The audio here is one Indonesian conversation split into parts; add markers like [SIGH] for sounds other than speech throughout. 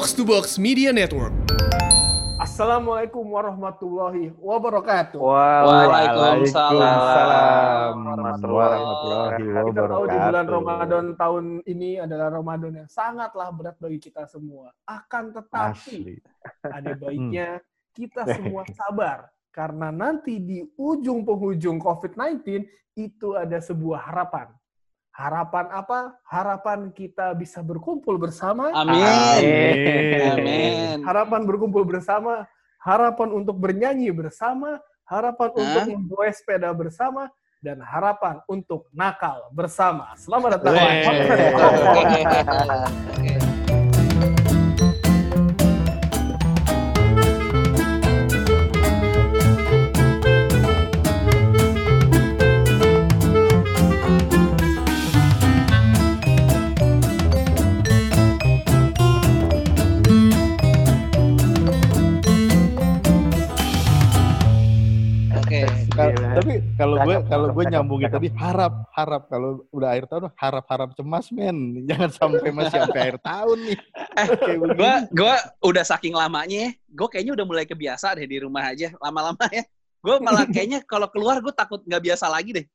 Box to Box Media Network. Assalamualaikum warahmatullahi wabarakatuh. Waalaikumsalam warahmatullahi Kita tahu di bulan Ramadan tahun ini adalah Ramadan yang sangatlah berat bagi kita semua. Akan tetapi Asli. ada baiknya kita semua sabar karena nanti di ujung penghujung COVID-19 itu ada sebuah harapan. Harapan apa? Harapan kita bisa berkumpul bersama. Amin. Amin. Amin. Harapan berkumpul bersama, harapan untuk bernyanyi bersama, harapan Hah? untuk membawa sepeda bersama, dan harapan untuk nakal bersama. Selamat datang. [LAUGHS] gue kalau gue nyambungin cakep. tadi harap harap kalau udah akhir tahun harap harap cemas men [LAUGHS] jangan sampai masih sampai akhir tahun nih [LAUGHS] begini. Gua gua udah saking lamanya, gue kayaknya udah mulai kebiasa deh di rumah aja lama-lama ya. Gue malah [LAUGHS] kayaknya kalau keluar gue takut nggak biasa lagi deh.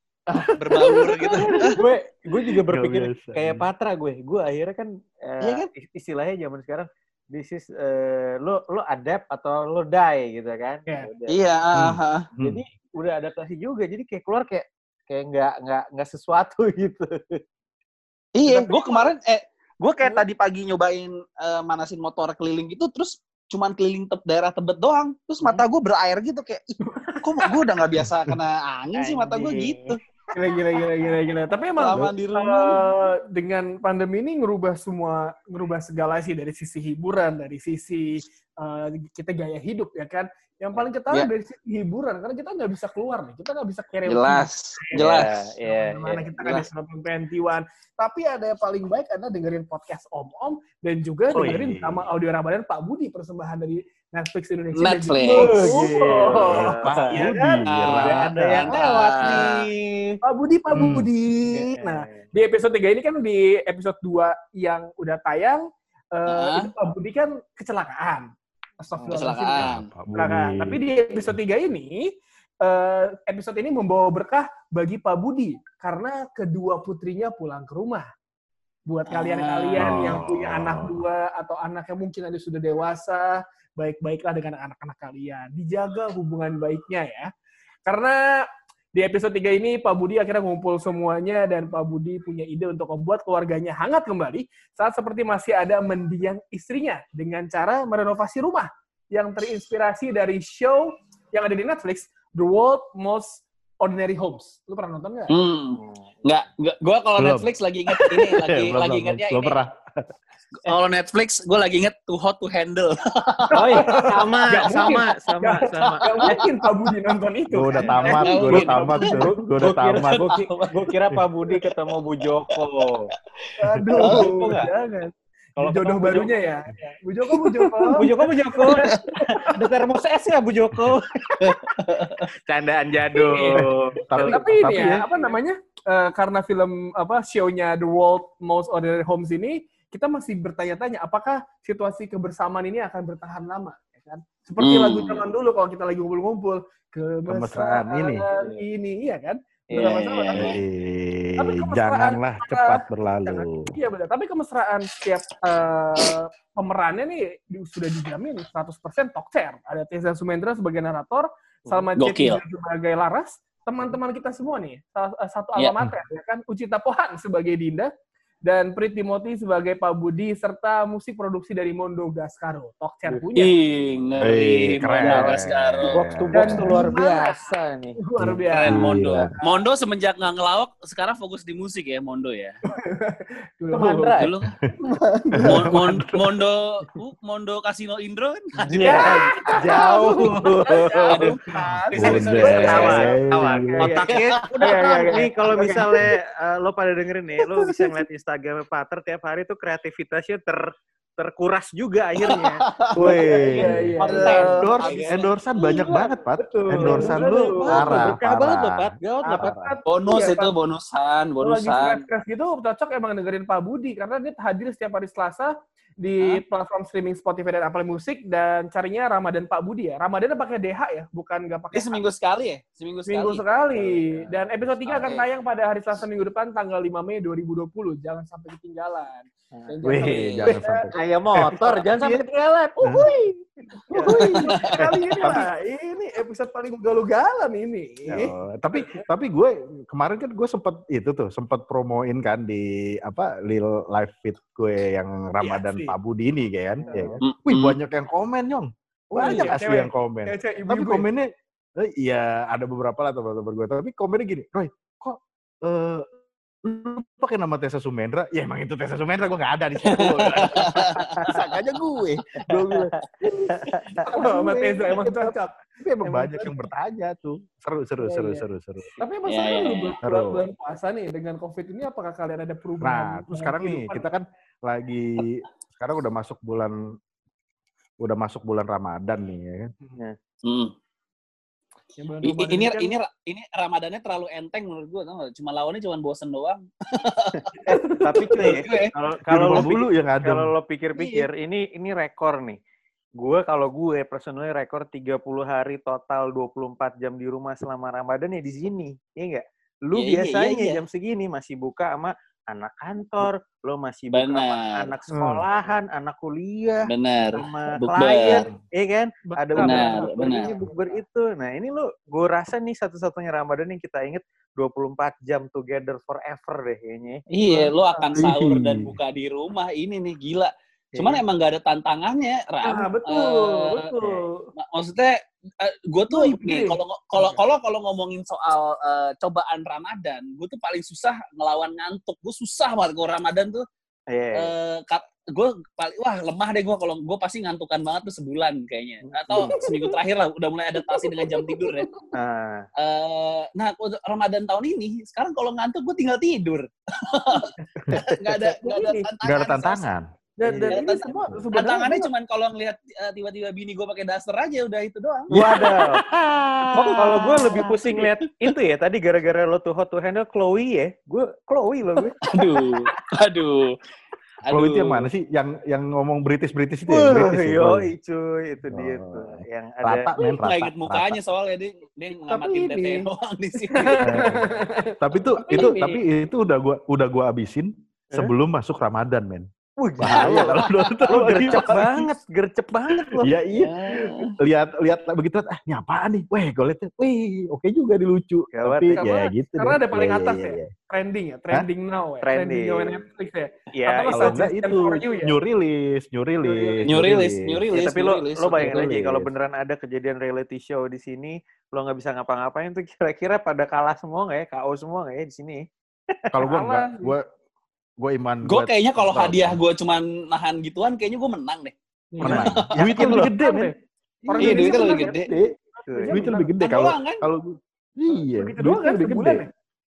Berbaur gitu. gue gue juga berpikir biasa. kayak Patra gue gue akhirnya kan, eh, Iya kan? is- istilahnya zaman sekarang this is eh, lo lo adapt atau lo die gitu kan Iya. Udah. Iya. aha. Hmm. jadi udah adaptasi juga jadi kayak keluar kayak kayak nggak nggak nggak sesuatu [LAUGHS] gitu Iya, gue kemarin eh gue kayak tadi pagi nyobain eh, manasin motor keliling gitu terus cuman keliling tep, daerah Tebet doang. Terus mata gue berair gitu kayak kok gue udah nggak biasa kena angin sih mata gue gitu. Gila, gila, gila, gila, gila. Tapi emang di rumah. eh, dengan pandemi ini ngerubah semua, ngerubah segala sih dari sisi hiburan, dari sisi eh, kita gaya hidup ya kan. Yang paling ketahui Ya. dari sisi hiburan karena kita nggak bisa keluar nih, kita nggak bisa carry Jelas, jelas. ya Mana kita nggak bisa nonton pentiwan. Tapi ada yang paling baik anda dengerin podcast Om Om dan juga Oh, dengerin iya. sama audio Ramadan Pak Budi persembahan dari Netflix Indonesia. Netflix. Oh, Pak Budi kan? Ada yang lewat nih Pak Budi, Pak Hmm. Budi. Nah, di episode 3 ini kan di episode 2 yang udah tayang, eh, Ah. itu Pak Budi kan kecelakaan. Astagfirullahaladzim. Kecelakaan. Budi. Tapi di episode 3 ini, eh, episode ini membawa berkah bagi Pak Budi karena kedua putrinya pulang ke rumah. Buat kalian-kalian Ah. yang punya anak dua atau anak yang mungkin ada sudah dewasa, baik-baiklah dengan anak-anak kalian. Dijaga hubungan baiknya ya. Karena di episode 3 ini Pak Budi akhirnya ngumpul semuanya dan Pak Budi punya ide untuk membuat keluarganya hangat kembali saat seperti masih ada mendiang istrinya dengan cara merenovasi rumah yang terinspirasi dari show yang ada di Netflix, The World Most Ordinary Homes. Lu pernah nonton nggak? Hmm. Nggak, nggak. Gue kalau. Netflix lagi inget ini, [LAUGHS] lagi Belum, lagi ingetnya belum ini. pernah Kalau Netflix, gue lagi inget Too Hot to Handle. [LAUGHS] oh iya sama sama sama Gak, sama gak mungkin Pak Budi nonton itu. gue udah tamat gue udah tamat tuh gue udah tamat gua kira Pak Budi ketemu Bu Joko Aduh, jangan. Kalau jodoh barunya ya. Bu Joko, Bu Joko. [LAUGHS] Bu Joko Bu Joko ada [LAUGHS] termos es nggak Bu Joko [LAUGHS] candaan jadul tapi, tapi ini ya, ya, apa namanya? eh, karena film apa show-nya The World Most Ordinary Homes ini kita masih bertanya-tanya apakah situasi kebersamaan ini akan bertahan lama ya kan? Seperti Hmm. lagu zaman dulu kalau kita lagi ngumpul-ngumpul Kemesraan ini. ini iya kan? Iya, Bersama-sama, iya, Eh, Tapi kemesraan janganlah antara- cepat Jangan. berlalu Iya benar. Tapi kemesraan setiap eh, pemerannya nih sudah dijamin 100% talk share. Ada Teza Sumendra sebagai narator, Salman Gokil. Chetty sebagai Laras, teman-teman kita semua nih, eh, satu Iya. alma mater ya kan, Ucita Pohan sebagai Dinda, dan Prit Timothy sebagai Pak Budi, serta musik produksi dari Mondo Gascaro. Talk share punya. Ih, ngeri. Keren. Mondo Gascaro. box to box tuh luar biasa nih [LAUGHS] Luar biasa. Keren Mondo. Mondo semenjak nggak ngelawak, sekarang fokus di musik ya Mondo ya. [LAUGHS] Dulu. Itu Mandra. Dulu Mon- Mon- Mondo uh, Mondo Kasino Indro kan. [LAUGHS] Iya, jauh Aduh. Udah. sorry. Tawa. Iya, Otaknya Iya, iya, iya. nih kalau misalnya eh, lo pada dengerin nih, lo bisa ngeliat Instagram Pater tiap hari tuh kreativitasnya ter terkuras juga akhirnya. [LAUGHS] Woi, Iya, iya. endorse, Habis- endorsan banyak banget, Pat. Betul. Endorsan lu parah, Berkah banget lo, parah. Pat. Gawat lo, Pat. Parah. Bonus Iya, itu bonusan, Kalau lagi bonusan. stres-stres gitu cocok emang dengerin Pak Budi karena dia hadir setiap hari Selasa di platform streaming Spotify dan Apple Music dan carinya Ramadan Pak Budi ya. Ramadan pakai DH ya, bukan nggak pakai Ini seminggu sekali ya? Seminggu sekali. Seminggu sekali. Dan episode 3 akan tayang pada hari Selasa minggu depan tanggal 5 Mei 2020. Jangan sampai ketinggalan. Dan jangan Wih, sampai- jangan sampai. Kayak motor, jangan sampai ketinggalan. [LAUGHS] Uhuy. Uhuy. Kali ini lah. Ini episode paling ugal-ugalan ini. Oh, tapi tapi gue kemarin kan gue sempat itu tuh sempat promoin kan di apa lil live feed gue yang Ramadan sih. Pak Budi ini kan. ya kan? Mm, Wih banyak yang komen nyong. Oh, Banyak iya, asli cewek. yang komen. Kayak cewek Tapi ibu-ibu ya. komennya eh, iya ada beberapa lah teman-teman gue. Tapi komennya gini, Roy kok eh lu pakai nama Tessa Sumendra? Ya emang itu Tessa Sumendra gue gak ada di situ. [LAUGHS] Sangkanya gue. Gue bilang. Oh, Mbak Teza emang cocok. Tapi emang Emang banyak yang bertanya tuh. Seru, seru, Iya, seru, iya. seru, seru. Tapi emang Iya, iya, udah iya. bulan, Seru. bulan puasa nih dengan COVID ini apakah kalian ada perubahan? Nah, terus sekarang nih kita kan lagi sekarang udah masuk bulan udah masuk bulan Ramadan nih ya kan. Hmm. Yang bulan I- i- Ramadan Ini kan- ini ini Ramadannya terlalu enteng menurut gua, tau gak? Cuma lawannya cuma bosen doang. [LAUGHS] Tapi cuy, kalau Di kalau rumah lo dulu yang ada. kalau lo pikir-pikir ini ini rekor nih. Gue kalau gue personally rekor 30 hari total 24 jam di rumah selama Ramadan ya di sini. Iya enggak? Lu Iya, iya, biasanya iya, iya. jam segini masih buka sama anak kantor, lo masih buka sama anak sekolahan, anak kuliah, bener. sama Bukber. klien, iya kan? Ada beberapa bukber ini, bukber itu. Nah, ini lo gue rasa nih satu-satunya Ramadan yang kita inget 24 jam together forever deh kayaknya. Iya, lo akan sahur dan buka di rumah. Ini nih gila. Cuman emang gak ada tantangannya, Ram. Ah, betul, Eh, betul. Mak- maksudnya gue tuh Wih, nih kalau kalau kalau kalau ngomongin soal eh, cobaan Ramadan, gue tuh paling susah ngelawan ngantuk. Gue susah banget kalau Ramadan tuh. Iya. gue paling wah lemah deh gue kalau gue pasti ngantukan banget tuh sebulan kayaknya atau seminggu terakhir lah udah mulai adaptasi dengan jam tidur ya. Nah, Eh, nah untuk Ramadan tahun ini sekarang kalau ngantuk gue tinggal tidur. [LAUGHS] Gak ada gak ada tantangan. Nggak ada tantangan. Dan, dan Iya. ini semua sebenarnya Tantangannya cuma kalau ngelihat eh, tiba-tiba bini gue pakai daster aja udah itu doang. Waduh. [LAUGHS] Oh, kalau gue lebih pusing lihat itu ya. Tadi gara-gara lo tuh hot to handle Chloe ya. Gue Chloe loh gue. [LAUGHS] Aduh, aduh. Kalau itu yang Aduh. mana sih? Yang yang ngomong British British itu ya? British ya, yo, cuy, itu dia Oh. tuh. Yang Rata ada men, Nggak rata. inget mukanya soalnya dia dia ngamatin tete doang di sini. rata. [LAUGHS] Tapi tuh Tapi itu ini- tapi itu udah gua udah gua abisin sebelum masuk Ramadan, men. Wih, Bahaya kalau nonton Lo gercep banget, gercep banget lo. Iya, iya. Ya. Lihat lihat begitu ah ini apaan nih? Weh, gue liat, wih, oke juga di lucu. Tapi ya. ya Karena- gitu. karena deh. ada paling Iya, atas iya, ya. iya. trending ya, trending now ya. Trending. Trending now Netflix ya. Iya. Kalau enggak itu you ya? new release, new release. New release, new Ya, release. tapi lo lo bayangin aja kalau beneran ada kejadian reality show di sini, lo nggak bisa ngapa-ngapain tuh kira-kira pada kalah semua nggak ya? KO semua nggak ya di sini? Kalau gue enggak, gue gue iman. Gue kayaknya kalau hadiah gue cuman nahan gituan, kayaknya gue menang deh. menang. Iya. Duitnya lebih gede, men. Orang Iya, duitnya menang lebih gede. Iya, Duitnya lebih gede Kan kalau kan? kalau iya, duitnya kan lebih sebulan gede.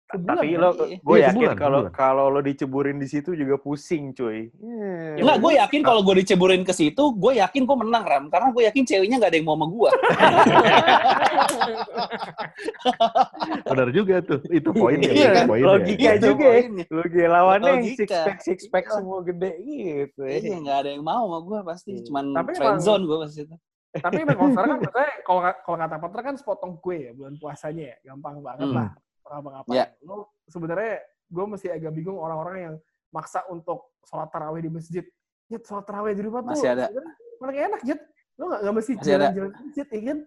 Sebulan Tapi kan? lo, Iya. gue Iya, yakin kalau kalau lo diceburin di situ juga pusing, cuy. Hmm. Enggak, gue yakin kalau gue diceburin ke situ, gue yakin gue menang, Ram. Karena gue yakin ceweknya nggak ada yang mau sama gue. [LAUGHS] Benar juga tuh. Itu poinnya. Iya itu kan? poinnya. Logika juga ya. poinnya. Lo gue lawannya yang Logika. six pack six pack Iya. semua gede gitu. ya. Iya, nggak ada yang mau sama gue pasti. Iya. Cuman Tapi emang- friendzone gue pasti itu. Tapi memang kan [LAUGHS] kalau kalau kata Patra kan sepotong kue ya bulan puasanya ya, gampang banget Hmm. lah. Apa ngapain. Ya. Lo sebenarnya gue masih agak bingung orang-orang yang maksa untuk sholat tarawih di masjid. Ya sholat tarawih di rumah tuh Masih ada. sebenarnya paling enak ya. Lo nggak nggak mesti Masih ada. jalan-jalan masjid, ya kan?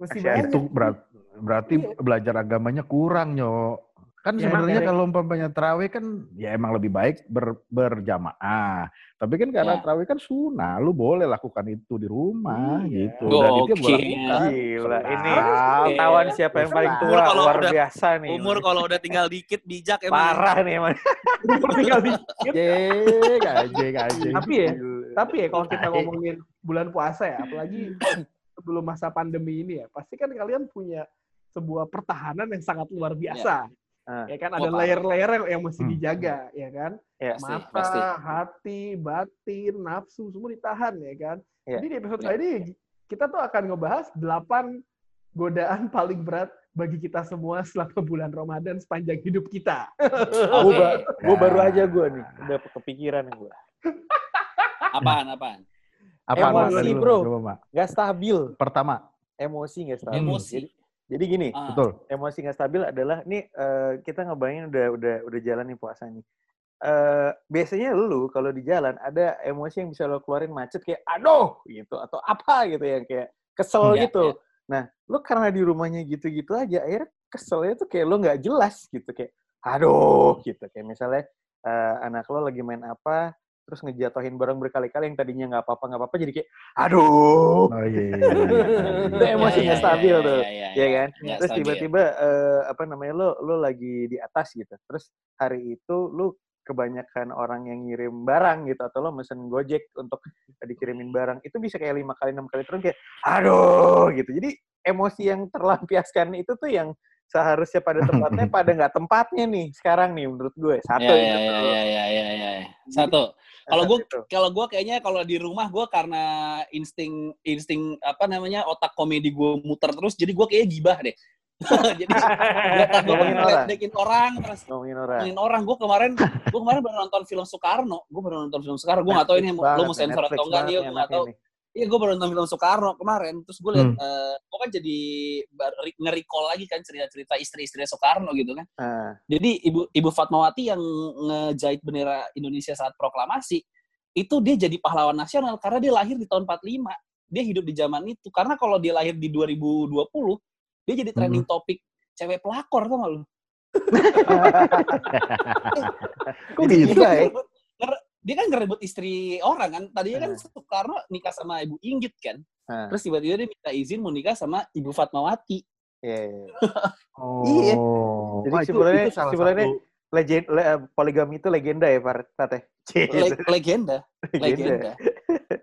Mesti Masih ada. banyak. Itu berat, berarti Iya. belajar agamanya kurang, Nyok. Kan Ya, sebenarnya kalau umpamanya terawih kan ya emang lebih baik ber, berjamaah. Tapi kan karena Ya. terawih kan sunnah, lu boleh lakukan itu di rumah Iya. gitu. Dan itu lakukan. Gila, ini Senang. ketahuan siapa yang paling Umur tua, kalau luar udah- biasa nih. Umur kalau udah tinggal dikit, bijak emang. Parah nih emang. [LAUGHS] Umur tinggal dikit. Ye, gaje, gaje. Tapi ya, tapi ya kalau kita ngomongin bulan puasa ya, apalagi sebelum masa pandemi ini ya, pasti kan kalian punya sebuah pertahanan yang sangat luar biasa. Ah. Ya kan ada layer-layer yang, yang mesti Hmm. dijaga, ya kan? Ya, Mata, pasti. hati, batin, nafsu semua ditahan, ya kan? Ya. Jadi di episode Ya. kali ini kita tuh akan ngebahas 8 godaan paling berat bagi kita semua selama bulan Ramadan sepanjang hidup kita. Gue Oke. baru aja gue nih, udah kepikiran gue. [LAUGHS] Apaan, apaan? Apa Emosi, bro. Mak. Nggak stabil. Pertama, Emosi nggak stabil. Emosi. Jadi, jadi gini, Ah, betul. emosi nggak stabil adalah nih eh, kita ngebayangin udah udah udah jalan nih puasa nih. Eh biasanya lu kalau di jalan ada emosi yang bisa lo keluarin macet kayak aduh gitu atau apa gitu yang kayak kesel Iya, gitu. Nah, lu karena di rumahnya gitu-gitu aja akhirnya keselnya tuh kayak lo nggak jelas gitu kayak aduh gitu kayak misalnya eh, anak lo lagi main apa terus ngejatohin barang berkali-kali yang tadinya nggak apa-apa nggak apa-apa jadi kayak aduh Oh iya. iya, iya. [LAUGHS] Itu emosi nggak iya, stabil iya, tuh. iya, iya, ya kan? Terus stabil. tiba-tiba eh, apa namanya lo lo lagi di atas gitu. Terus hari itu lu kebanyakan orang yang ngirim barang gitu atau lo mesen Gojek untuk dikirimin barang itu bisa kayak lima kali enam kali turun kayak aduh gitu. Jadi emosi yang terlampiaskan itu tuh yang seharusnya pada tempatnya [LAUGHS] pada nggak tempatnya nih sekarang nih menurut gue satu Ya, ya, ya, ya, ya, ya, ya, ya. Satu. Kalau gue itu. kalau gue kayaknya kalau di rumah gue karena insting insting apa namanya otak komedi gue muter terus jadi gue kayaknya gibah deh. [LAUGHS] jadi gue orang. ngeledekin orang terus ngomongin orang ngomongin orang. Gue kemarin gue kemarin baru nonton film Soekarno. Gue baru nonton film Soekarno. Gue nggak tahu ini lo mau sensor Netflix atau enggak nih. banget Gue nggak tahu. Iya, gue baru nonton film Soekarno kemarin. Terus gue liat, Hmm. eh, gue kan jadi nge-recall lagi kan cerita-cerita istri-istri Soekarno gitu kan. Ah, Jadi ibu ibu Fatmawati yang ngejahit bendera Indonesia saat proklamasi itu dia jadi pahlawan nasional karena dia lahir di tahun 45. Dia hidup di zaman itu. Karena kalau dia lahir di 2020, dia jadi trending topik cewek pelakor tuh lu. [LAUGHS] Kok bisa ya? Dia kan ngerebut istri orang kan. Tadinya kan Soekarno nikah sama Ibu Inggit kan. Ah, Terus tiba-tiba dia minta izin mau nikah sama Ibu Fatmawati. iya, iya. Oh. Iya. Jadi Wah, sebenarnya- itu sebenarnya Legend, le- eh, poligami itu legenda ya, Pak Tate? [LAUGHS] Le- legenda. legenda.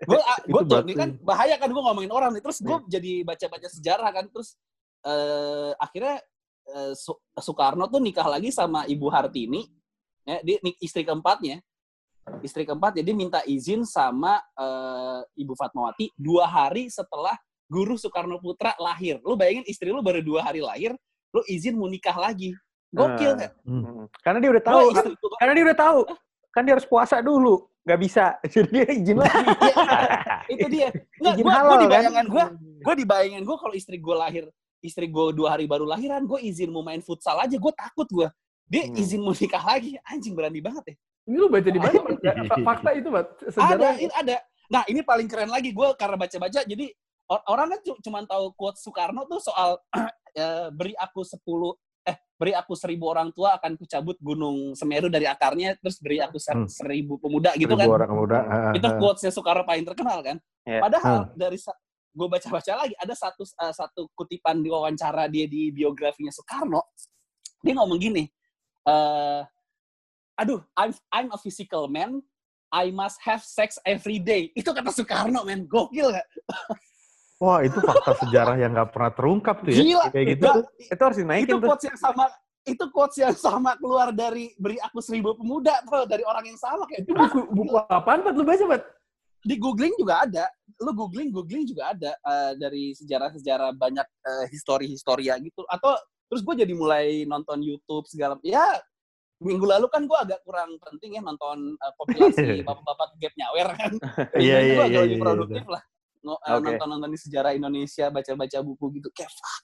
gue gue [LAUGHS] Itu tuh ini kan bahaya kan gue ngomongin orang nih terus gue jadi baca-baca sejarah kan terus eh akhirnya eh, Su- Soekarno tuh nikah lagi sama Ibu Hartini ya dia istri keempatnya istri keempat jadi minta izin sama eh, Ibu Fatmawati dua hari setelah Guru Soekarno Putra lahir lu bayangin istri lu baru dua hari lahir lu izin mau nikah lagi gokil Nah. nggak Mm. Karena dia udah Gua tahu, istri gua- karena dia udah tahu. Kan dia harus puasa dulu, nggak bisa. [LAUGHS] Jadi dia izin lagi. itu dia nggak Izin halal, di kan? bayangan gue gue di bayangan gue kalau istri gue lahir istri gue dua hari baru lahiran gue izin mau main futsal aja gue takut gue dia Hmm. izin mau nikah lagi anjing berani banget ya Ini lu baca di mana? Ya, [LAUGHS] Fakta itu, Mat. ada Sejarah. ini ada nah ini paling keren lagi gue karena baca-baca jadi or- orang kan cu- cuman tahu quote Soekarno tuh soal eh, [CLEARS THROAT] beri aku 10 eh beri aku seribu orang tua akan kucabut gunung Semeru dari akarnya terus beri aku ser- Hmm. seribu pemuda gitu Seribu kan orang muda. ah, itu quotesnya Soekarno paling terkenal kan. Iya. Padahal dari gue baca-baca lagi ada satu uh, satu kutipan di wawancara dia di biografinya Soekarno. Dia ngomong gini, eh aduh, I'm I'm a physical man. I must have sex every day. Itu kata Soekarno, men. Gokil gak? [LAUGHS] Wah, itu fakta sejarah yang nggak pernah terungkap tuh ya. Gila. Kayak gitu. Gak, itu harus itu dinaikin tuh. quotes yang sama itu quotes yang sama keluar dari beri aku seribu pemuda bro dari orang yang sama kayak Itu buku, buku apaan, Mat? Lu baca, Mat? di googling juga ada lu googling googling juga ada eh, dari sejarah-sejarah banyak eh, histori-historia gitu atau terus gue jadi mulai nonton YouTube segala ya minggu lalu kan gue agak kurang penting ya nonton eh, kompilasi [LAUGHS] bapak-bapak gap nyawer kan [LAUGHS] Iya, iya, iya, lebih iya, produktif lah Ngo- eh, nonton-nonton di sejarah Indonesia baca-baca buku gitu kayak fuck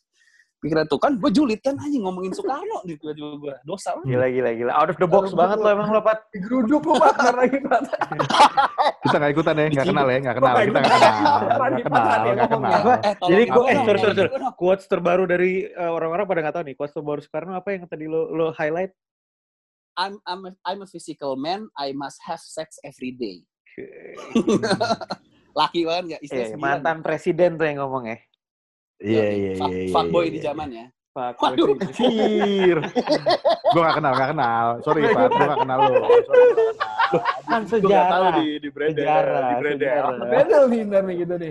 pikiran tuh kan gue julid kan anjing ngomongin Soekarno nih tiba-tiba gue dosa banget. Gila, gila, gila. Out of the box Kalau banget lo emang lo, Pat. Ntar lagi, Mat. [LAUGHS] Kita nggak ikutan ya, nggak kenal ya, nggak kenal. Kita ikutan. kenal, ikutan, kenal, ngomongnya. kenal. Jadi gue eh, sorry, sorry. Quotes terbaru dari eh, orang-orang pada nggak tahu nih. Quotes terbaru Soekarno apa yang tadi lo lo highlight? I'm I'm a, I'm a physical man. I must have sex every day. [LAUGHS] Laki banget nggak? Istri Eh, sembilan. mantan presiden tuh yang ngomong ya. Iya, iya, iya. iya, fuckboy iya, di iya. zamannya. Pak Waduh. Sir. gue gak kenal, gak kenal. Sorry, Pak. Gue gak kenal lo. Kan sejarah. di, di Brandel. Sejarah, Di sejarah. Beda nih, ntar nih gitu nih.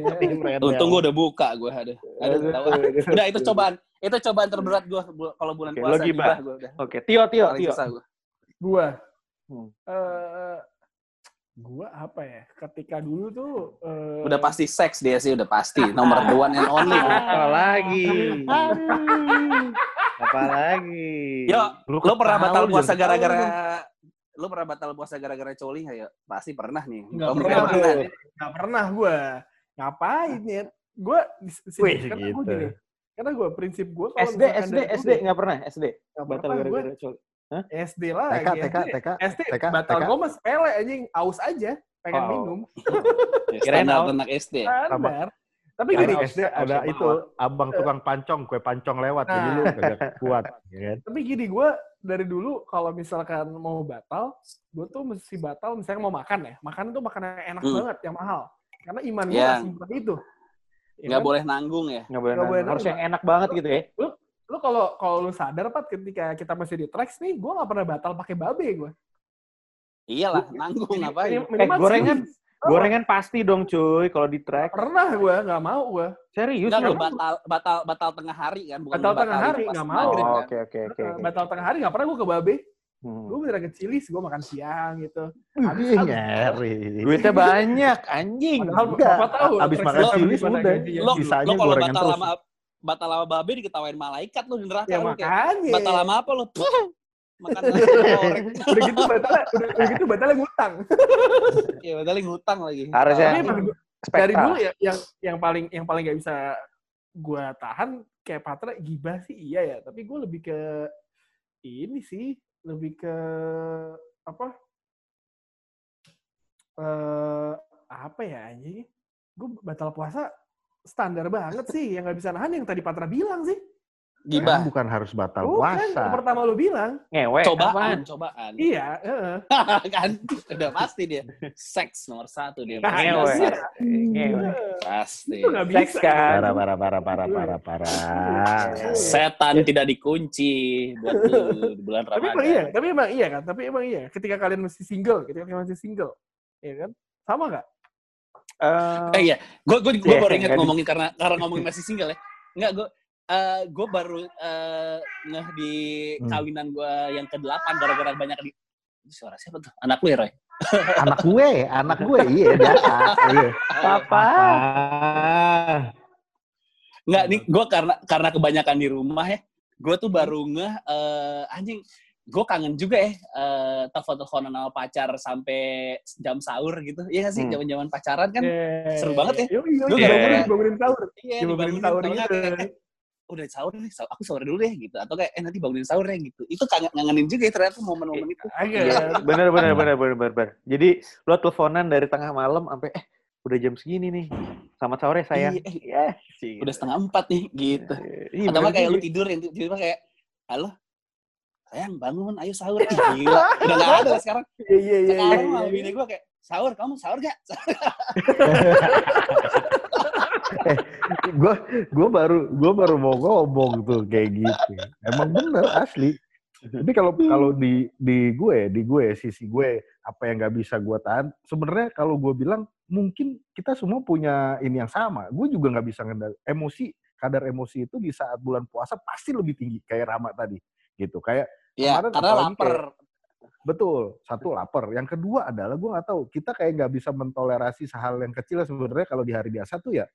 Untung gue udah buka gue ada. Ada tahu. Udah itu cobaan. Itu cobaan terberat gue kalau bulan puasa lo gibah. gue. Oke, Tio, Tio, Tio. Gue. Gua. Hmm. Eh, gua apa ya? Ketika dulu tuh eh, Udah pasti seks dia sih udah pasti. Nomor [LAUGHS] one and only. Apa lagi? Apa lagi? Yo, Lu lo pernah batal lu puasa gara-gara lu pernah batal puasa gara-gara coli nggak ya? Pasti pernah nih. Nggak Kalau pernah. pernah. Nggak pernah gue. Ngapain ya? Gue, Wih, karena gitu. gue gini. Karena gue prinsip gue kalau SD, SD, SD nggak pernah SD. nggak Batal pernah gue gara-gara coli. SD lah. TK, TK, TK, SD TK, batal TK. gue mah sepele anjing, aus aja, pengen Oh. minum. Ya, [LAUGHS] Kirain standar anak SD. Standar. Tapi Jadi gini, SD ada itu abang tukang pancong, kue pancong lewat, jadi Nah. lu kagak kuat, [LAUGHS] ya kan? tapi gini gue dari dulu kalau misalkan mau batal, gue tuh mesti batal misalnya mau makan ya. Makan itu makanan yang enak Hmm. banget, yang mahal. Karena iman gue masih seperti itu. Ya Nggak kan? boleh nanggung ya. Nggak boleh. Nggak boleh nanggung. Harus nanggung. yang enak banget gitu ya. Lu kalau kalau lu sadar Pat ketika kita masih di tracks nih, gue gak pernah batal pakai babe gue. Iyalah, nanggung [LAUGHS] ngapain? Eh, gorengan- Gorengan pasti dong cuy kalau di track. Pernah gue, gak mau gue. Serius Enggak, lu lu? batal, batal, batal tengah hari kan? Bukan Batal lu tengah hari, nggak mau. Oh, kan? Oke oke oke. Batal tengah hari gak pernah gue ke babe. Hmm. Gue beneran ke Cilis, gue makan siang gitu. Habis- ngeri. Duitnya banyak anjing. Padahal Enggak, berapa tahun? abis makan cilis udah. Lo, Sisanya lo kalau gorengan batal terus. sama batal sama babe diketawain malaikat lu di neraka Ya lu kayak makanya. batal sama apa lu? Puh, Makan [LAUGHS] nasi goreng. udah gitu batalnya, udah, udah gitu batalnya ngutang. Ya batalin ngutang lagi. Harusnya Tapi emang dari dulu ya yang yang paling yang paling gak bisa gue tahan kayak Patra gibah sih iya ya tapi gue lebih ke ini sih lebih ke apa eh apa ya anjing gue batal puasa standar banget sih yang nggak bisa nahan yang tadi Patra bilang sih Gibah. Kan bukan harus batal bukan puasa. yang pertama lu bilang ngewe. Cobaan, apaan? cobaan. iya heeh. [LAUGHS] kan udah pasti dia. Seks nomor satu dia. Nah, Pasti. Ngewe. iya. Ngewe. Pasti. itu Seks bisa kan. Parah, parah, parah, parah, parah, parah. Setan tidak dikunci buat lu di bulan tapi Ramadan. emang iya tapi emang iya kan tapi emang iya ketika kalian masih single ketika kalian masih single ya kan sama nggak Eh, Eh iya, gue gue gue Iya, baru ingat ngomongin karena karena ngomongin masih single ya. Enggak, gue eh gue baru eh ngeh di Hmm. kawinan gue yang ke-8 gara-gara banyak di suara siapa tuh? Anak lu ya, Roy? Anak gue, anak gue, [LAUGHS] iya biasa. Iya. Papa. Ah. Enggak, nih gue karena karena kebanyakan di rumah ya. Gue tuh baru ngeh eh anjing gue kangen juga ya eh telepon-teleponan sama pacar sampai jam sahur gitu. Iya sih? Hmm. Zaman-zaman pacaran kan Eh, seru banget ya. Yoi, yoi, Gua bangunin, bangunin sahur. Iya, Dibangunin dibangunin sahur gitu. kayak, eh, udah sahur nih, sahur- aku sahur dulu deh gitu. Atau kayak, eh nanti bangunin sahur ya gitu. Itu kangen ngangenin juga ya ternyata momen-momen itu. Agak. Iya, [LAUGHS] bener bener bener bener bener. bener. Jadi lo teleponan dari tengah malam sampai eh udah jam segini nih. Selamat sore sayang. Iya, eh, Iya. sih. Udah setengah empat nih gitu. Iya, Atau kayak lu tidur yang tiba-tiba kayak, halo, sayang bangun, ayo sahur. Ih, gila, udah nggak ada sekarang. Iya, iya, iya. Sekarang iya, malah iya. bini gue kayak, sahur, kamu sahur gak? gue gue baru gue baru mau ngomong tuh kayak gitu emang bener asli tapi kalau kalau di di gue di gue sisi gue apa yang nggak bisa gue tahan sebenarnya kalau gue bilang mungkin kita semua punya ini yang sama gue juga nggak bisa ngendal emosi kadar emosi itu di saat bulan puasa pasti lebih tinggi kayak Rama tadi gitu kayak Ya, Kemarin karena lapar. Betul, satu lapar. Yang kedua adalah gue nggak tahu kita kayak nggak bisa mentolerasi hal yang kecil sebenarnya kalau di hari biasa tuh ya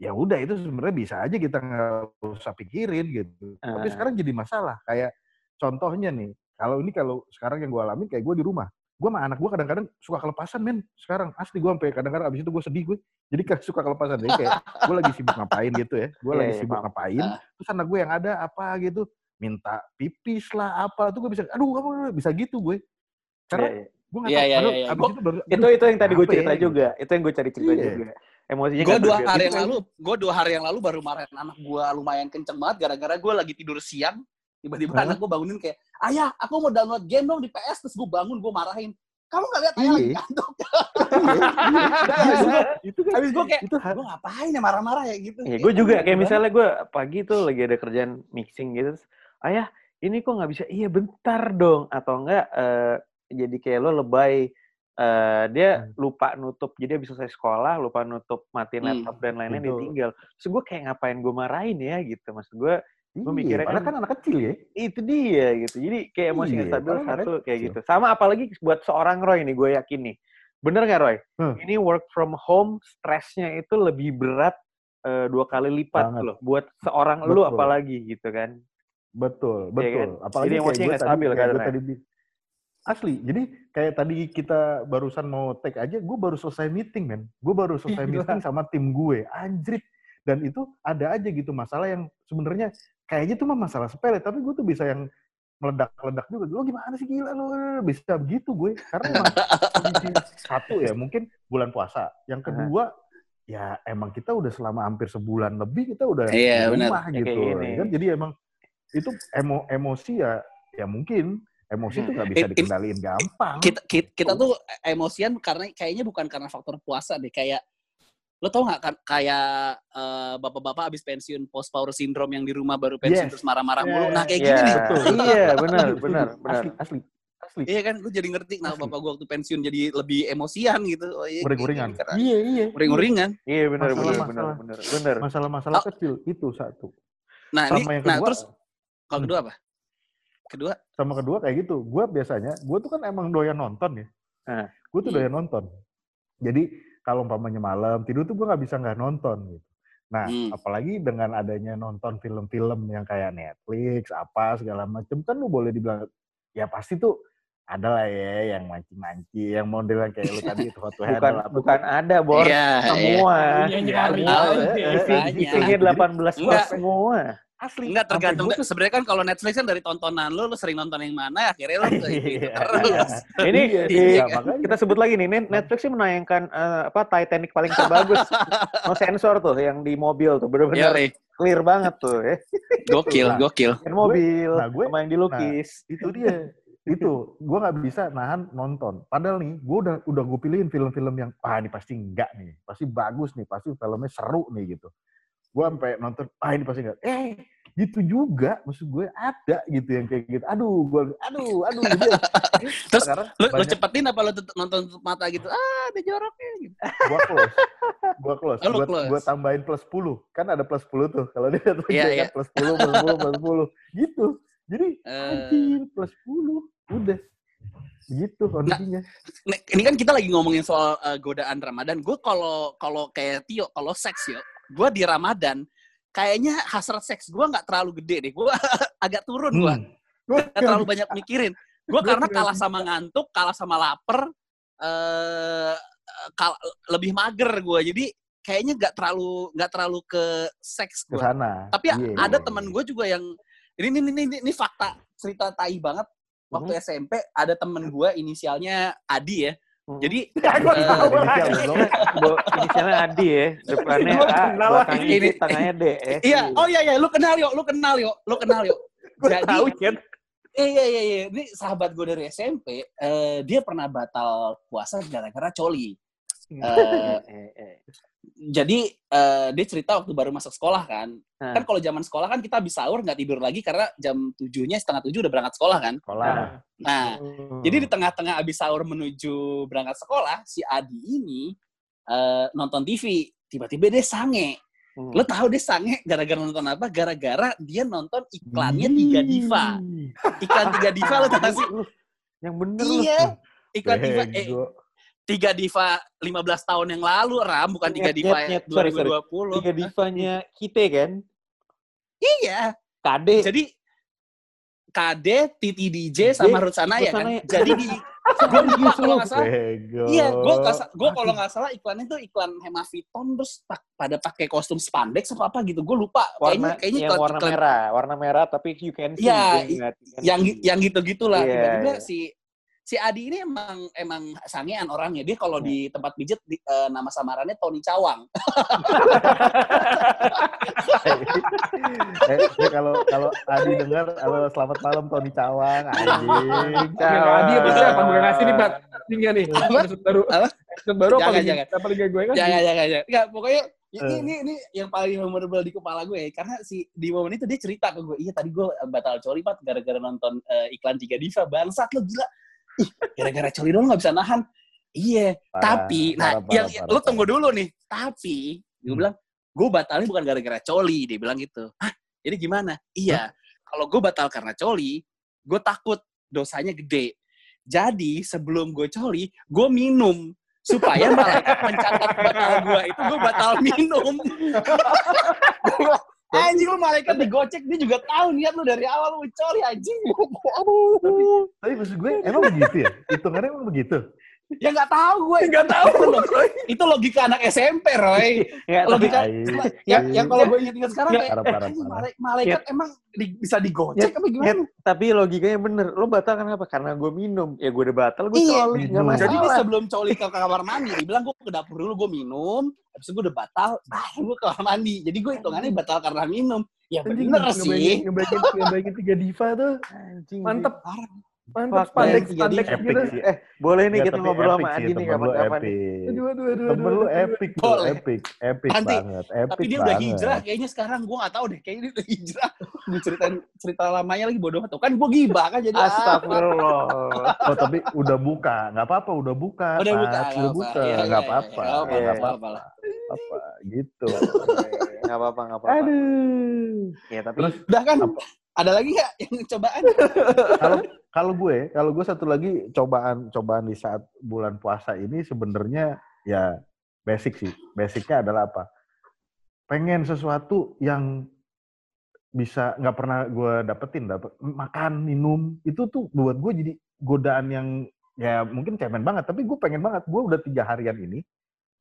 ya udah itu sebenarnya bisa aja kita nggak usah pikirin gitu. Tapi Ah. sekarang jadi masalah. Kayak contohnya nih, kalau ini kalau sekarang yang gue alami kayak gue di rumah, gue sama anak gue kadang-kadang suka kelepasan men. Sekarang asli gue sampai kadang-kadang abis itu gue sedih gue. Jadi kayak suka kelepasan. Jadi kayak gue lagi sibuk ngapain gitu ya. Gue Iya, lagi iya, sibuk ngapain. Terus anak gue yang ada apa gitu minta pipis lah apa tuh gue bisa aduh kamu bisa gitu gue karena Iya, iya. gue nggak Iya, tahu iya, iya, iya. abis Gua- itu baru Itu itu yang tadi gue ya, cerita gitu. juga. Itu yang gue cari cerita Iya. juga. Emosinya Gue dua bergerak. hari Gitu yang lalu, gue dua hari yang lalu baru marahin anak gue lumayan kenceng banget gara-gara gue lagi tidur siang. Tiba-tiba Hah? anak gue bangunin kayak, ayah aku mau download game dong di PS. Terus gue bangun, gue marahin. Kamu gak lihat ayah lagi Iya. ngantuk? Iya, itu kan Habis gue kayak, itu gue ngapain ya marah-marah ya gitu. Iya, Ya gue juga gitu kayak misalnya gue pagi tuh lagi ada kerjaan mixing gitu, terus, ayah ini kok nggak bisa? Iya bentar dong, atau enggak eh, jadi kayak lo lebay, eh, dia Hmm. lupa nutup, jadi habis selesai sekolah lupa nutup matiin Hmm, laptop dan lain-lain betul. ditinggal. Terus gue kayak ngapain gue marahin ya gitu, maksud gue Gua Iya, mikirnya kan- kan anak kecil ya. itu dia gitu. Jadi kayak emosi nggak Iya, stabil padahal satu kayak kecil. gitu. Sama apalagi buat seorang Roy nih, gue yakin nih. Bener nggak Roy? Hmm. Ini work from home, stresnya itu lebih berat eh, dua kali lipat Banget. loh. Buat seorang lu Betul. apalagi gitu kan. Betul, Iya betul. kan? Apalagi Jadi kayak gue nggak tadi, stabil kayak gue tadi Asli. Jadi kayak tadi kita barusan mau take aja, gue baru selesai meeting, men. Gue baru selesai Gila. meeting sama tim gue. Anjrit. Dan itu ada aja gitu masalah yang sebenarnya kayaknya itu mah masalah sepele, tapi gue tuh bisa yang meledak-ledak juga. Lo gimana sih gila lo? Bisa begitu gue. Karena [LAUGHS] emang satu ya mungkin bulan puasa. Yang kedua ya emang kita udah selama hampir sebulan lebih kita udah Iya, di rumah Ya, gitu. gini. Kan jadi emang itu emo emosi ya ya mungkin emosi itu nggak bisa Ini- dikendaliin gampang. kita, kita, kita tuh emosian karena kayaknya bukan karena faktor puasa deh kayak lo tau nggak kan kayak eh, bapak-bapak abis pensiun post power syndrome yang di rumah baru pensiun Yes. terus marah-marah Yeah. mulu nah kayak Iya, gini nih Iya, benar, benar, [LAUGHS] benar. Asli, asli, asli. iya kan lu jadi ngerti nah Asli. bapak gua waktu pensiun jadi lebih emosian gitu oh, iya, Uring-uringan. iya, karena Iya, iya. uring-uringan Iya, benar, benar, Masalah- benar, masalah. benar, benar. Masalah-masalah Oh. kecil itu satu. nah ini Sama yang nah terus kalau kedua apa kedua sama kedua kayak gitu. Gue biasanya, gue tuh kan emang doyan nonton ya. Ah. Gue tuh Hmm. doyan nonton. Jadi kalau umpamanya malam tidur tuh gue nggak bisa nggak nonton gitu. Nah, Hmm. apalagi dengan adanya nonton film-film yang kayak Netflix, apa segala macem kan lu boleh dibilang ya pasti tuh ada lah ya yang manci-manci, yang model yang kayak lu tadi itu [LAUGHS] hot Bukan, handle apa bukan ada, Bor. Iya, iya. Semua. Iya, Banyak. TV-nya 18 plus semua. Asli. Enggak tergantung. Tuh- Sebenarnya kan kalau Netflix kan dari tontonan lu, lu sering nonton yang mana, akhirnya lu [LAUGHS] ke itu, Iya, terus. iya. [LAUGHS] Ini Iya, iya, kan? makanya. kita sebut lagi nih, Net- Netflix sih menayangkan eh, apa Titanic paling terbagus. [LAUGHS] no sensor tuh yang di mobil tuh, Iya, bener-bener eh. clear banget tuh ya. gokil, Nah. gokil. Yang mobil nah, gue- sama yang dilukis. itu dia itu gue nggak bisa nahan nonton padahal nih gue udah udah gue pilihin film-film yang ah ini pasti enggak nih pasti bagus nih pasti filmnya seru nih gitu gue sampai nonton ah ini pasti enggak eh gitu juga maksud gue ada gitu yang kayak gitu aduh gue aduh aduh jadi [LAUGHS] Terus sekarang lu, lu banyak cepetin apa lu tutup- nonton tutup mata gitu? Ah, ada joroknya gitu. gue close gue close [LAUGHS] Oh, lu gue tambahin plus 10 kan ada plus 10 tuh kalau dia ya iya. kan plus 10 plus 10 plus 10 gitu jadi Eh. anjir plus 10 udah gitu kondisinya Nih, ini kan kita lagi ngomongin soal eh, godaan Ramadan. Gue kalau kalau kayak Tio, kalau seks yo, gue di Ramadan kayaknya hasrat seks gue nggak terlalu gede deh. Gue [LAUGHS] agak turun gue, Hmm. Terlalu banyak mikirin. [LAUGHS] Gue Gua karena kalah sama ngantuk, kalah sama lapar, eh kal- lebih mager gue. Jadi kayaknya nggak terlalu nggak terlalu ke seks gue. Tapi Iya, ada iya, temen iya. gue juga yang ini ini ini ini, ini fakta cerita tai banget. Waktu Hmm. SMP ada temen gue inisialnya Adi ya. Jadi [LAUGHS] Ya, gua tahu. [LAUGHS] Bo, inisialnya Adi ya, depannya A, belakangnya lagi. I, tengahnya D. Eh. Iya, oh iya iya, lu kenal yuk, lu kenal yuk, lu kenal yuk. Jadi, tahu ya. iya iya iya, ini sahabat gue dari SMP, eh, dia pernah batal puasa gara-gara coli. Hmm. Jadi eh, dia cerita waktu baru masuk sekolah kan, Nah. kan kalau zaman sekolah kan kita habis sahur nggak tidur lagi karena jam tujuhnya setengah tujuh udah berangkat sekolah kan. Sekolah. Nah, Hmm. Jadi di tengah-tengah abis sahur menuju berangkat sekolah, si Adi ini eh, nonton TV. Tiba-tiba dia sange. Hmm. Lo tahu dia sange gara-gara nonton apa? Gara-gara dia nonton iklannya Tiga Diva. Iklan Tiga Diva lo tau gak sih? Yang bener lu. Iya. Iklan Tiga, eh. Tiga Diva 15 tahun yang lalu, Ram. Bukan Tiga Diva nyet, nyet. Sorry, sorry. 2020. Tiga divanya kita kan, Iya. Kade. Jadi KD, Titi DJ, sama Ruth Sanaya kan. Sanaya. Jadi di [LAUGHS] lupa [LAUGHS] kalau nggak salah, Bego. Iya, gue gue kalau nggak salah iklannya tuh iklan Hemaviton terus pak- pada pakai kostum spandex apa apa gitu. Gue lupa. warna kayaknya kayaknya yang warna iklan merah, warna merah tapi you can see. Iya, gue you can yang yang gitu gitulah. Iya, Tiba-tiba iya. si si Adi ini emang emang sangean orangnya. Dia kalau Iya. di tempat pijet di, eh, nama samarannya Tony Cawang. [LAUGHS] eh, ini kalau kalau Adi dengar, halo selamat malam Tony Cawang, anjing. [LAUGHS] Nggak dia pasti apa gue ngasih nih, Pat. Tinggal nih. Apa? Episode baru. Apa? Episode baru apa Jangan, lagi? jangan. Apa lagi gue kan? Jangan jangan jangan. Enggak, pokoknya ini, Eh. ini ini yang paling memorable di kepala gue ya. karena si di momen itu dia cerita ke gue, iya tadi gue batal coli Pat gara-gara nonton eh, iklan Tiga Diva. Bangsat lo gila. Ih, gara-gara coli doang nggak bisa nahan. Iya, Parah, tapi nah parah, yang parah, lu tunggu dulu nih. Tapi gue Hmm. bilang, gue batalnya bukan gara-gara coli, dia bilang gitu. Hah? Jadi gimana? Iya, kalau gue batal karena coli, gue takut dosanya gede. Jadi sebelum gue coli, gue minum supaya malaikat [LAUGHS] mencatat batal gue itu gue batal minum. [LAUGHS] Anjing lu malaikat digocek, dia juga tahu niat lu dari awal lu coli anjing. Aduh. Tapi maksud gue emang begitu ya? Hitungannya emang begitu. Ya nggak tahu gue. Nggak tahu, Itu log- Itu logika anak SMP, Roy. Nggak, tapi Logika Iya. yang, yang kalau gue ingat-ingat sekarang kayak malai- malaikat emang di- bisa digocek apa gimana? Nyet, tapi logikanya bener. Lo batal kenapa? Karena gue minum. Ya gue udah batal, gue Iya, coli. Nggak masalah. Jadi dia sebelum coli ke kamar mandi, dia bilang gue ke dapur dulu, gue minum, habis itu gue udah batal, baru gue ke kamar mandi. Jadi gue hitungannya batal karena minum. Ya bener ngebayangin- sih. Ngebayangin, ngebayangin tiga diva tuh. Anjing, Mantep. Parah. Mantep, Fuck, pandek, pandek Epic gitu. sih. Eh, boleh nih kita ngobrol sama Adi nih temen lu kapan-kapan. Aduh, aduh, aduh, Temen aduh, lu epic tuh, Boleh. epic, epic Nanti- banget, epic Tapi dia udah banget. hijrah kayaknya sekarang. Gue gak tahu deh. Kayaknya dia udah hijrah. Gue ceritain cerita lamanya lagi bodoh tuh. Kan gue gibah kan jadi. ah, Astagfirullah. Oh tapi udah buka, nggak apa-apa, udah buka, Udah buka, udah apa-apa. buka, Iya, nggak iya, apa-apa, iya, nggak nggak apa-apa, apa-apa, apa-apa. apa, gitu. [LAUGHS] Nggak apa-apa, nggak apa-apa. Aduh. Ya, tapi Udah kan? Apa? Ada lagi gak yang cobaan? kalau kalau gue, kalau gue satu lagi cobaan cobaan di saat bulan puasa ini sebenarnya ya basic sih. Basicnya adalah apa? Pengen sesuatu yang bisa nggak pernah gue dapetin, dapet makan, minum itu tuh buat gue jadi godaan yang ya mungkin cemen banget. Tapi gue pengen banget. Gue udah tiga harian ini,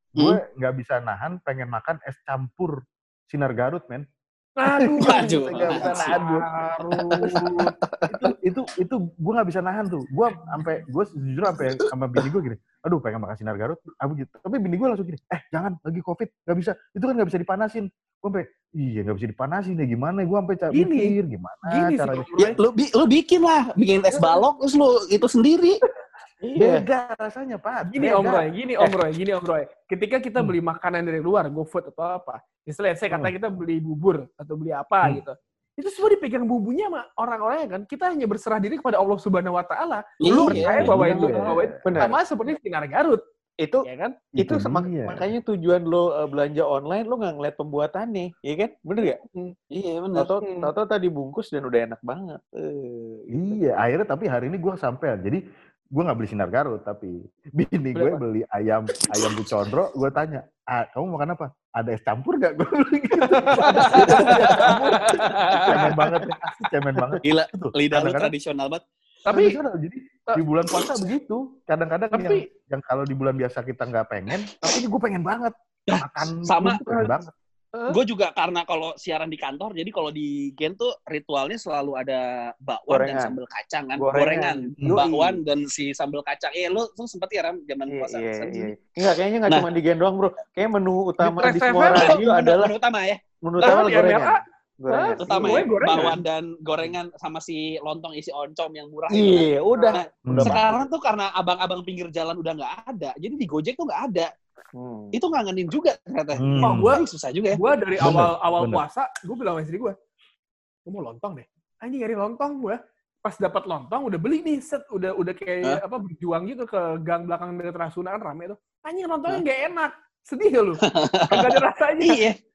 gue nggak bisa nahan pengen makan es campur sinar Garut, men. Aduh, [LAUGHS] Aduh. Nggak bisa nahan gue. itu itu itu gue nggak bisa nahan tuh gue sampai gue jujur sampai sama bini gue gini aduh pengen makan sinar garut aku gitu tapi bini gue langsung gini eh jangan lagi covid nggak bisa itu kan nggak bisa dipanasin gue sampai iya nggak bisa dipanasin ya gimana gue sampai ca- Gini. mikir gimana Gini sih, caranya Bro. Ya, lu, bi- lu bikin lah. Bikin es balok, terus lu itu sendiri. Iya. beda rasanya pak Gini beda. Om Roy, gini Om Roy, gini Om Roy. Ketika kita beli makanan dari luar, GoFood atau apa, misalnya saya kata Hmm. kita beli bubur atau beli apa Hmm. gitu. Itu semua dipegang bumbunya sama orang-orangnya kan. Kita hanya berserah diri kepada Allah Subhanahu wa taala. Iya, Lu percaya bahwa iya. itu bahwa itu Benar. sama seperti sinar Garut, Itu ya kan? itu Itu sama- dia. makanya tujuan lo eh, belanja online lo nggak ngeliat pembuatannya, iya kan? Bener gak? Iya benar. Tato Hmm. tato tadi bungkus dan udah enak banget. Eh, gitu. iya akhirnya tapi hari ini gue sampai jadi gue nggak beli sinar garut tapi bini gue Beli ayam ayam bu condro gue tanya ah kamu makan apa ada es campur gak gue beli gitu [LAUGHS] cemen banget ya asli cemen banget Gila, Tuh, lidah lu tradisional banget. Tapi tradisional. jadi di bulan puasa begitu kadang-kadang yang, Tapi- yang kalau di bulan biasa kita nggak pengen tapi ini gue pengen banget makan sama. pengen banget Gue juga karena kalau siaran di kantor, jadi kalau di Gen tuh ritualnya selalu ada bakwan Gorengan. dan sambal kacang kan. Gorengan. Gorengan, bakwan dan si sambal kacang. Eh, lu tuh sempet ya Ram zaman Iya, puasa. iya, Sen- iya. Enggak, kayaknya nggak Nah. cuma di Gendong, bro. Kayaknya menu utama Di di semua radio Menu- adalah menu utama ya. menu Nah, utama di gorengan. MRA, Gorengan. Utama ya. gorengan. Bakwan dan gorengan sama si lontong isi oncom yang murah. itu. Iya, udah. Nah, Udah sekarang tuh karena abang-abang pinggir jalan udah nggak ada, jadi di Gojek tuh nggak ada. Hmm. Itu ngangenin juga ternyata. Hmm. Wah, gua- susah juga ya. gue dari Bener, awal awal bener. puasa, gue bilang sama istri gue, gue mau lontong deh. Anjing nyari lontong gue. Pas dapat lontong, udah beli nih set, udah udah kayak apa berjuang gitu ke gang belakang dekat Rasuna kan rame tuh. Anjing lontongnya nggak enak, sedih ya lu. [LAUGHS] Gak ada rasanya. Iya. [LAUGHS]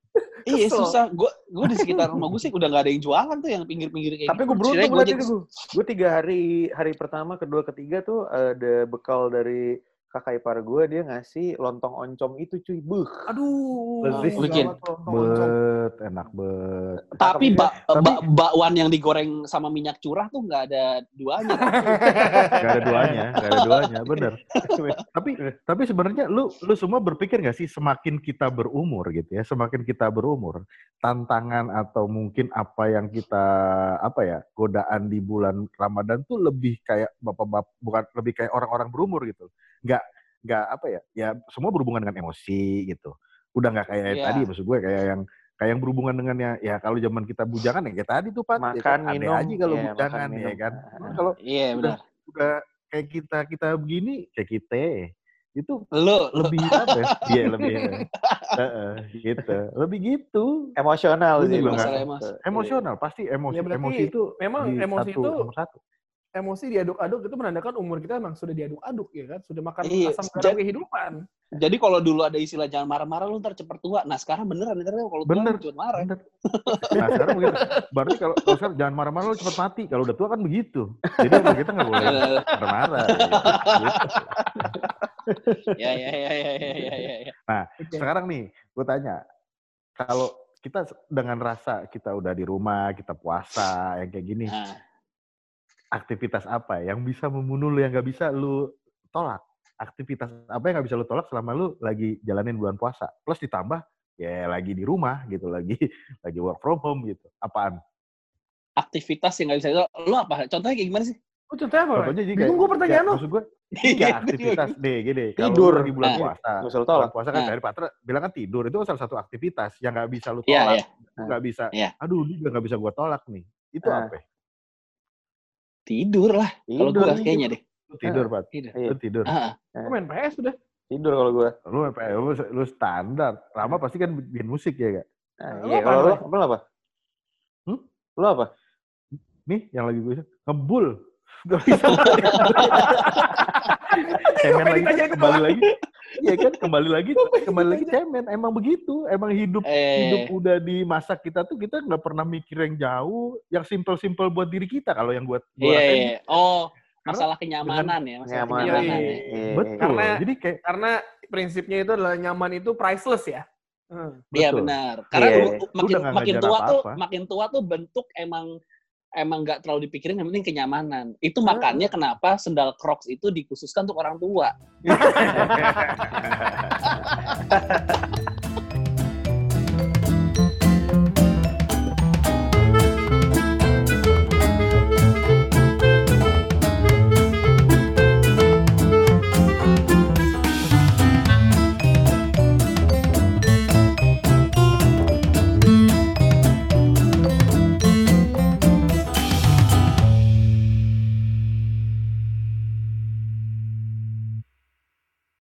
Iya Kesel. susah. Gue gue di sekitar rumah gue sih udah nggak ada yang jualan tuh yang pinggir-pinggir kayak Tapi gitu. gue beruntung berarti Gojek- gue. Gue tiga hari hari pertama, kedua, ketiga tuh ada bekal dari kakak ipar gue dia ngasih lontong oncom itu cuy. Buh. Aduh, Lezis. Bikin. bet enak bet Tapi bak bak- bakwan yang digoreng sama minyak curah tuh nggak ada duanya. [LAUGHS] Gak ada duanya, gak ada duanya, bener. [LAUGHS] tapi tapi sebenarnya lu lu semua berpikir nggak sih semakin kita berumur gitu ya, semakin kita berumur, tantangan atau mungkin apa yang kita apa ya godaan di bulan Ramadan tuh lebih kayak bapak-bapak bukan lebih kayak orang-orang berumur gitu, nggak nggak apa ya, ya semua berhubungan dengan emosi gitu. Udah nggak kayak Iya. tadi maksud gue kayak yang kayak yang berhubungan dengan ya, ya kalau zaman kita bujangan ya kayak tadi tuh Pak, ya Makan, kan, aneh minum. aja kalau Iya, bujangan makan, ya kan. Ah. Kalau Iya benar. udah kayak kita kita begini kayak kita itu Lu lu lebih apa ya? Iya [LAUGHS] lebih Heeh, gitu. Lebih gitu. Emosional Lu sih. masalah emosi. Emosional pasti emosi Ya, emosi itu memang emosi satu, itu satu. Emosi diaduk-aduk itu menandakan umur kita memang sudah diaduk-aduk ya kan, sudah makan Iya, asam garam jadi- kehidupan. Jadi kalau dulu ada istilah jangan marah-marah lu ntar cepet tua. Nah sekarang beneran ntar kalau tua Bener. lu cepet marah. Bener. Nah sekarang begitu. Berarti kalau, kalau sekarang jangan marah-marah lu cepat mati. Kalau udah tua kan begitu. Jadi kita nggak boleh Eh, marah-marah. Gitu. Ya ya ya ya ya ya ya. ya. Oke. Sekarang nih, gue tanya, kalau kita dengan rasa kita udah di rumah, kita puasa, yang kayak gini, Nah, aktivitas apa yang bisa membunuh lu yang nggak bisa lu tolak? Aktivitas apa yang nggak bisa lu tolak selama lu lagi jalanin bulan puasa? Plus ditambah ya lagi di rumah gitu, lagi [LAUGHS] lagi work from home gitu. Apaan? aktivitas yang nggak bisa itu, lo apa? Contohnya kayak gimana sih? Oh, contohnya apa? Contohnya jadi Bingung gue pertanyaan lu. Maksud gue, Enggak, [LAUGHS] aktivitas deh, gini. Kalau Tidur. lu lagi bulan Nah. puasa. Lu Bulan tolak. puasa kan Nah. dari Patra bilang kan tidur. Itu kan salah satu aktivitas yang nggak bisa lu Iya, tolak. iya. Lu nggak bisa, Iya. aduh ini juga nggak bisa gua tolak nih. Itu Nah. apa? Tidur lah. Kalau Tidur, gue kayaknya deh. Lu tidur, Pat. Tidur. Iya. Lu tidur. Ah, Gue main PS udah. Tidur kalau gue. Lu, lu, lu standar. Rama pasti kan bikin musik ya, Kak? Nah, Lu iya, kalau lo, lo apa? Hmm? Lo apa? Nih, yang lagi gue ngebul. [LAUGHS] Gak bisa. cemen lagi, kembali lagi. Iya kan, kembali lagi, kembali lagi cemen. Emang begitu. Emang hidup hidup eh, udah di masa kita tuh kita nggak pernah mikir yang jauh, yang simple-simple buat diri kita. Kalau yang buat gua iya, rasain iya. Oh, Karena masalah kenyamanan ya. Masalah Nyaman. Iya, kenyamanan iya. ya. Iya, Betul. Karena- Jadi kayak Karena prinsipnya itu adalah nyaman itu priceless ya. Hmm. Iya betul. benar. Karena Iya. lu- Lu makin makin tua tuh apa-apa. makin tua tuh bentuk emang emang nggak terlalu dipikirin yang penting kenyamanan. Itu makanya kenapa sendal Crocs itu dikhususkan untuk orang tua. [LAUGHS] [LAUGHS]